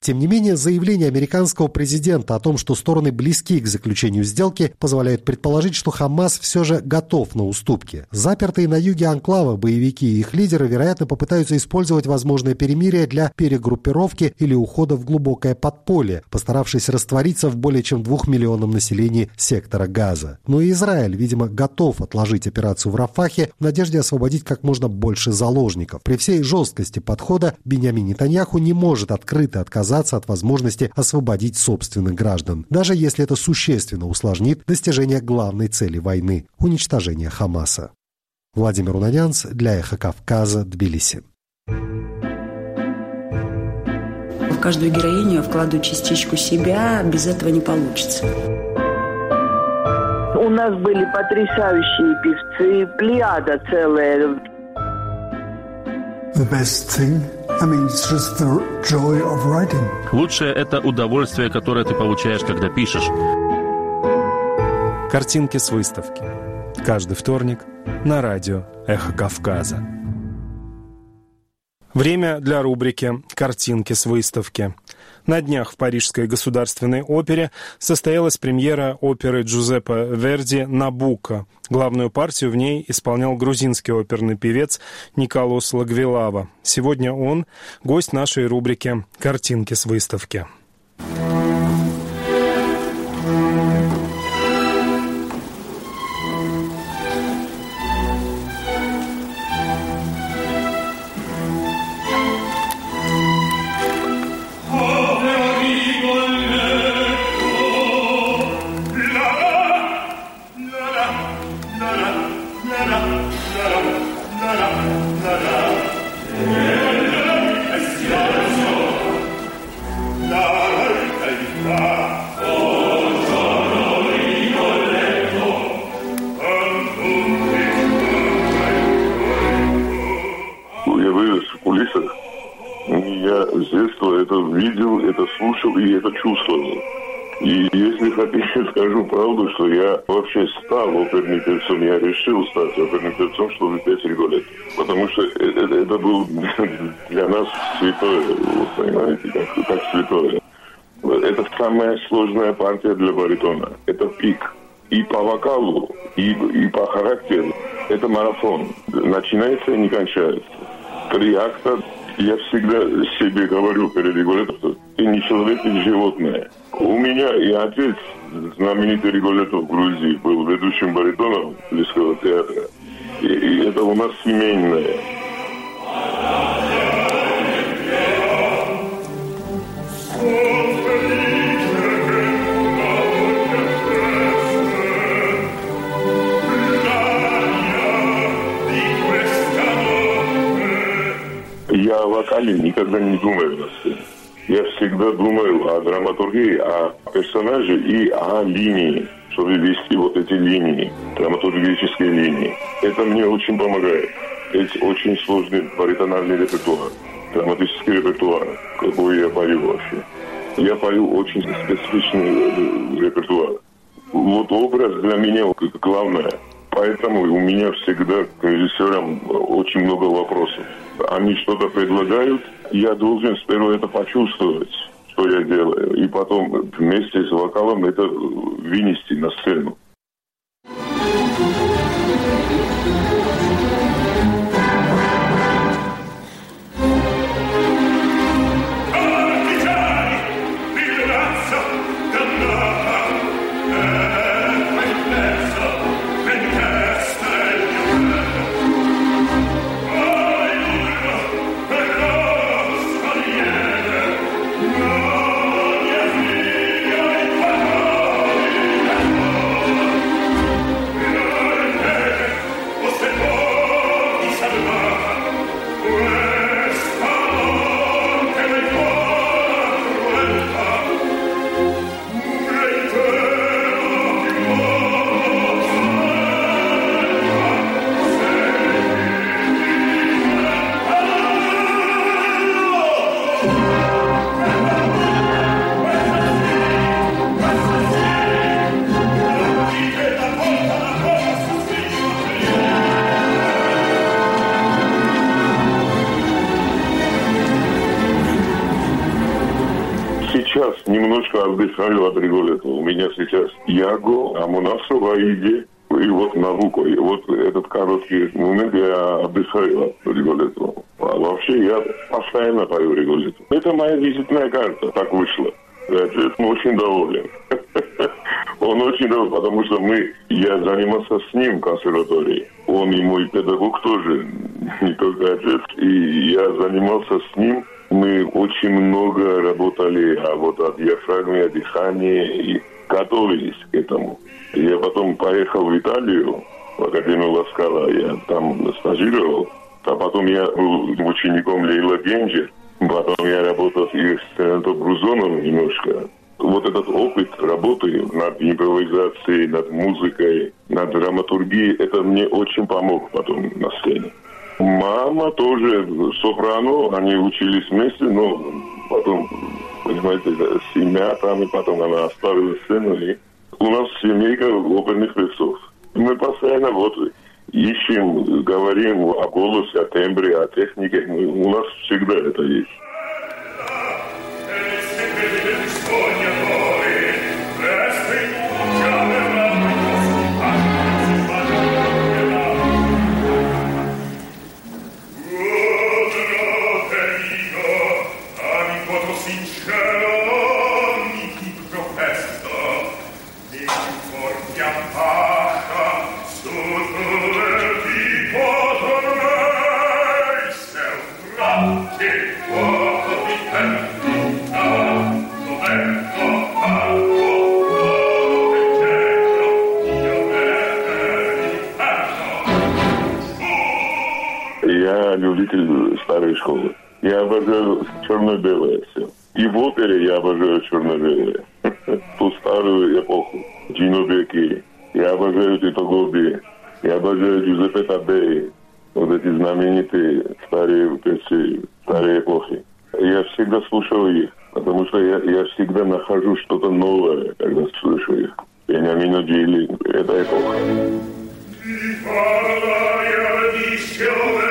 Тем не менее, заявление американского президента о том, что стороны близки к заключению сделки, позволяют предположить, что Хамас все же готов на уступки. Запертые на юге анклава боевики и их лидеры, вероятно, попытаются использовать возможное перемирие для перегруппировки или ухода в глубокое подполье, постаравшись раствориться в более чем двухмиллионном населении сектора Газа. Но и Израиль, видимо, готов отложить операцию в Рафахе в надежде освободить как можно больше заложников. При всей жесткости подхода Бенямин Нетаньяху не может открыто отказаться от возможности освободить собственных граждан, даже если это существенно усложнит достижение главной цели войны – уничтожение Хамаса. Владимир Унанянц для «Эхо Кавказа», Тбилиси. В каждую героиню я вкладываю частичку себя, без этого не получится. У нас были потрясающие певцы, плеяда целая. Лучшее – это удовольствие, которое ты получаешь, когда пишешь. Картинки с выставки. Каждый вторник на радио «Эхо Кавказа». Время для рубрики «Картинки с выставки». На днях в Парижской государственной опере состоялась премьера оперы Джузеппе Верди «Набука». Главную партию в ней исполнял грузинский оперный певец Николос Лагвилава. Сегодня он – гость нашей рубрики «Картинки с выставки». Решил стать оперным певцом, чтобы петь Риголетто. Потому что это, это был [laughs] для нас святое, вы понимаете, как, как святое. Это самая сложная партия для баритона. Это пик. И по вокалу, и, и по характеру. Это марафон. Начинается и не кончается. Три акта я всегда себе говорю перед Риголетто, ты не человек, ты животное. У меня и отец, знаменитый Риголетто в Грузии, был ведущим баритоном Лисского театра. И, и это у нас семейное. Я о вокале никогда не думаю на сцене. Я всегда думаю о драматургии, о персонаже и о линии, чтобы вести вот эти линии, драматургические линии. Это мне очень помогает. Это очень сложный баритональный репертуар, драматический репертуар, какой я пою вообще. Я пою очень специфичный репертуар. Вот образ для меня главное. Поэтому у меня всегда к режиссерам очень много вопросов. Они что-то предлагают, я должен сперва это почувствовать, что я делаю, и потом вместе с вокалом это вынести на сцену. Яго, Амунасова Иде, и вот Навуко. И вот этот короткий момент я отдыхаю от Риголета. А вообще я постоянно пою Риголету. Это моя визитная карта, так вышло. Я очень доволен. [laughs] Он очень доволен, потому что мы, я занимался с ним в консерватории. Он и мой педагог тоже, [laughs] не только отец. И я занимался с ним мы очень много работали а вот от диафрагмы, от дыхания и готовились к этому. Я потом поехал в Италию, в Академию Ласкала, я там стажировал, а потом я был учеником Лейла Генджи, потом я работал и с Ренато Брузоном немножко. Вот этот опыт работы над импровизацией, над музыкой, над драматургией, это мне очень помог потом на сцене. Мама тоже сопрано, они учились вместе, но потом, понимаете, семья там, и потом она оставила сына, и у нас семейка оперных певцов. Мы постоянно вот ищем, говорим о голосе, о тембре, о технике. У нас всегда это есть. Любитель старой школы. Я обожаю черно-белое все. И в опере я обожаю черно-белое. [laughs] Ту старую эпоху. Джино Беки. Я обожаю Тито Гоби. Я обожаю Джузеппе Табеи. Вот эти знаменитые старые певцы, старые эпохи. Я всегда слушал их. Потому что я, я всегда нахожу что-то новое, когда слышу их. Бениамино Джили. Это эпоха. На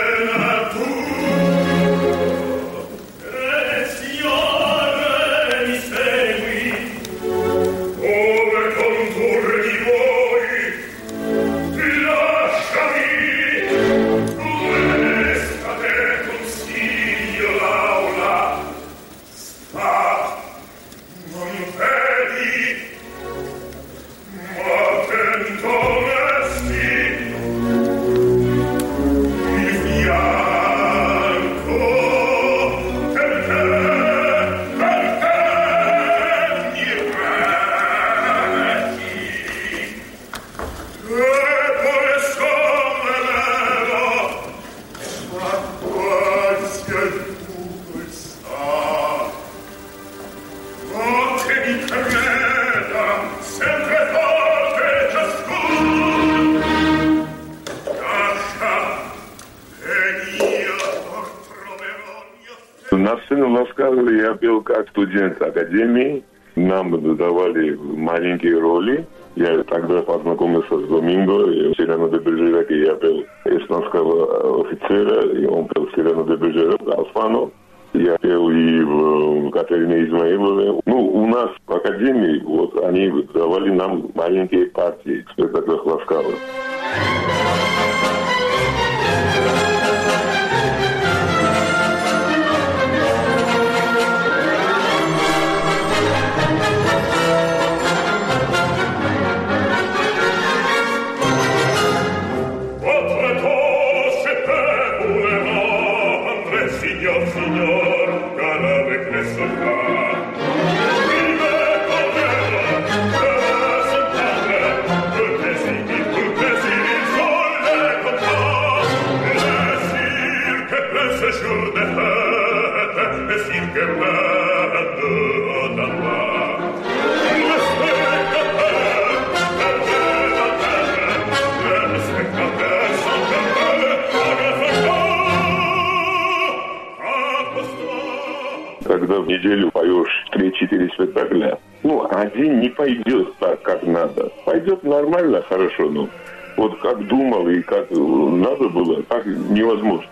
но вот как думал и как надо было, так невозможно.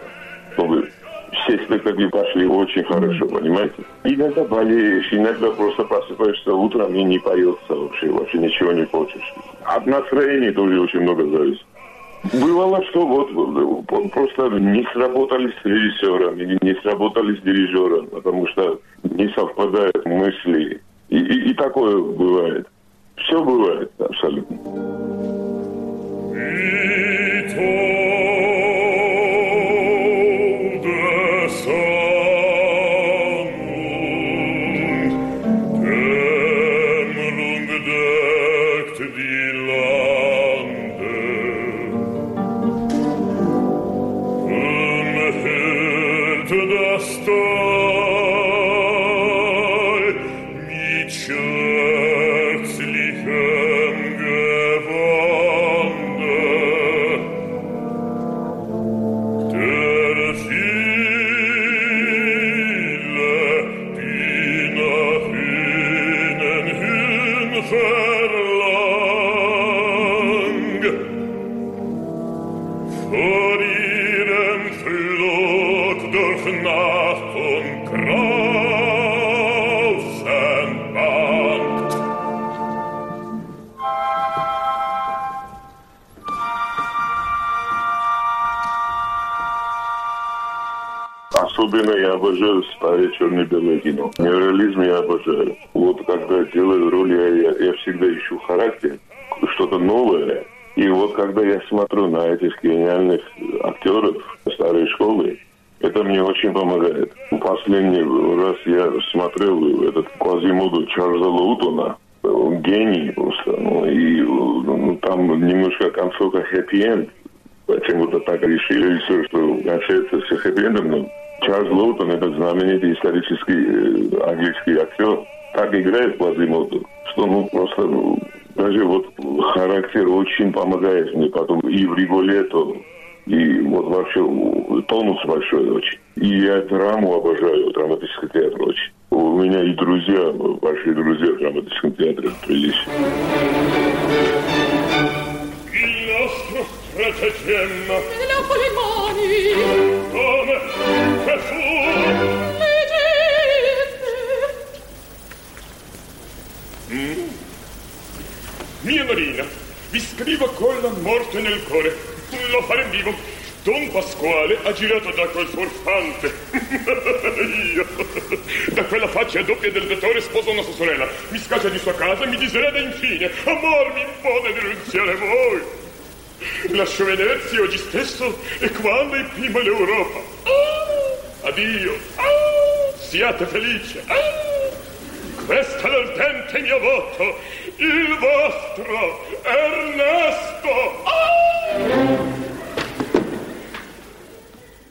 Чтобы все спектакли пошли очень хорошо, понимаете? Иногда болеешь, иногда просто просыпаешься утром и не поется вообще, вообще ничего не хочешь. От настроения тоже очень много зависит. Бывало, что вот просто не сработали с режиссером или не сработали с дирижером, потому что не совпадают мысли. И, и, и такое бывает. Все бывает абсолютно. vito обожаю старое черно-белое кино. Неореализм я обожаю. Вот когда делаю роли, я, я всегда ищу характер, что-то новое. И вот когда я смотрю на этих гениальных актеров старой школы, это мне очень помогает. Последний раз я смотрел этот Квазимоду Чарльза Лоутона, гений просто. Ну, и ну, там немножко концовка хэппи-энд. Почему-то так решили, что кончается все хэппи-эндом, но Чарльз Лоутон, этот знаменитый исторический э, английский актер, так играет Квазимоду, что ну просто ну, даже вот характер очень помогает мне потом и в Риголетто, и вот вообще тонус большой очень. И я драму обожаю, драматический театр очень. У меня и друзья, большие друзья в драматическом театре stratagemma Marina vi scrivo con la morte nel cuore lo fare in vivo Don Pasquale ha girato da quel furfante. [laughs] Io, da quella faccia doppia del dottore sposo una sua sorella. Mi scaccia di sua casa e mi disereda infine. Amor mi impone di denunziare voi. Lascio Venezia oggi stesso e quando è prima l'Europa. Addio. Siate felici. Oh, questo è l'ardente mio voto. Il vostro Ernesto.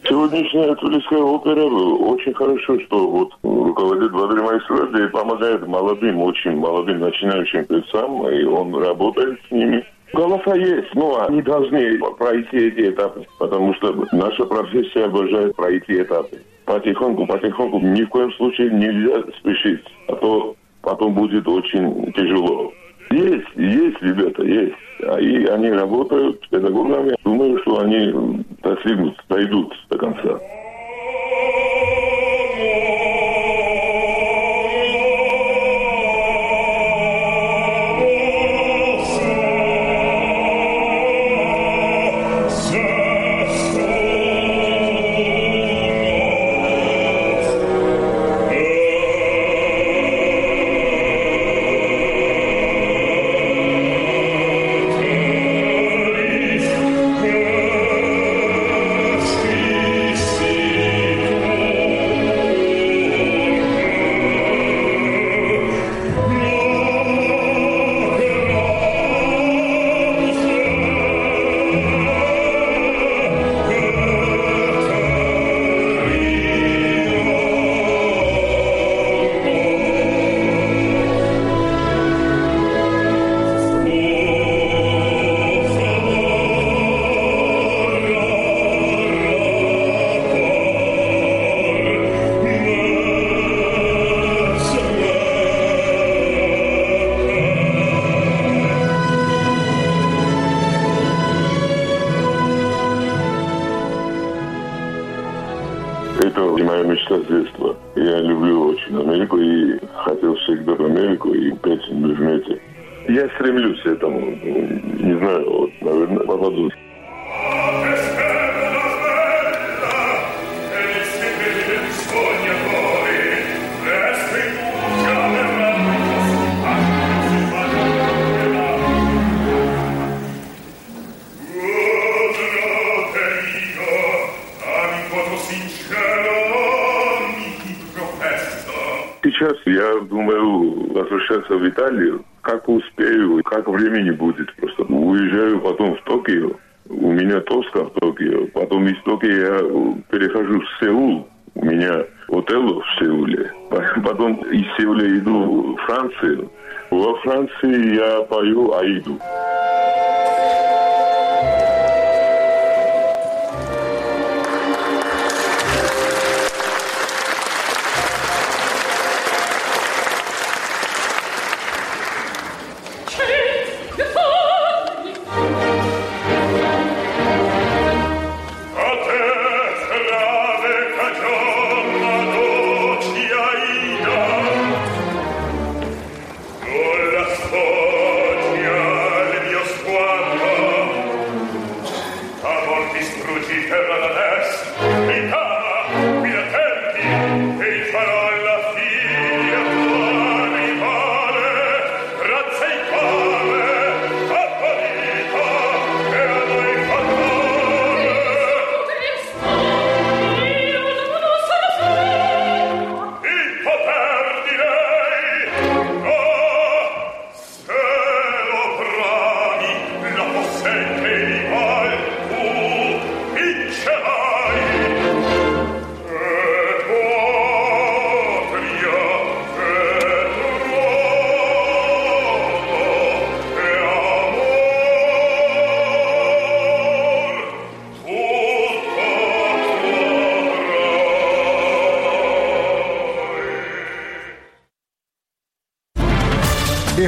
Сегодняшняя Тульская опера очень хорошо, что вот руководит Владимир Майстров и помогает молодым, очень молодым начинающим певцам, и он работает с ними. Голоса есть, но они должны пройти эти этапы, потому что наша профессия обожает пройти этапы. Потихоньку, потихоньку, ни в коем случае нельзя спешить, а то потом будет очень тяжело. Есть, есть, ребята, есть. А и они работают с педагогами. Думаю, что они достигнут, дойдут до конца.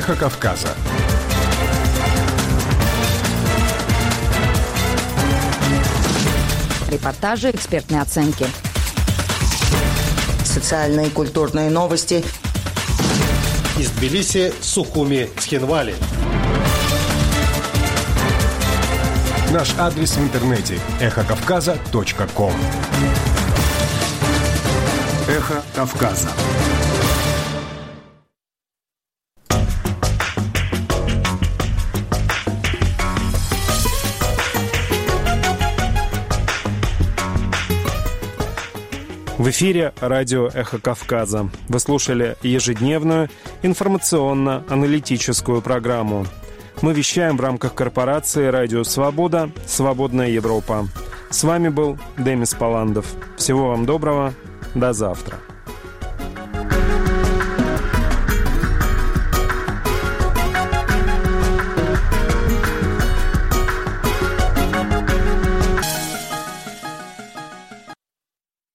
Эхо Кавказа. Репортажи, экспертные оценки. Социальные и культурные новости. Из Тбилиси, Сухуми, Цхинвали. Наш адрес в интернете – эхокавказа.ком Эхо Кавказа. Эфире радио «Эхо Кавказа». Вы слушали ежедневную информационно-аналитическую программу. Мы вещаем в рамках корпорации «Радио Свобода. Свободная Европа». С вами был Демис Паландов. Всего вам доброго. До завтра.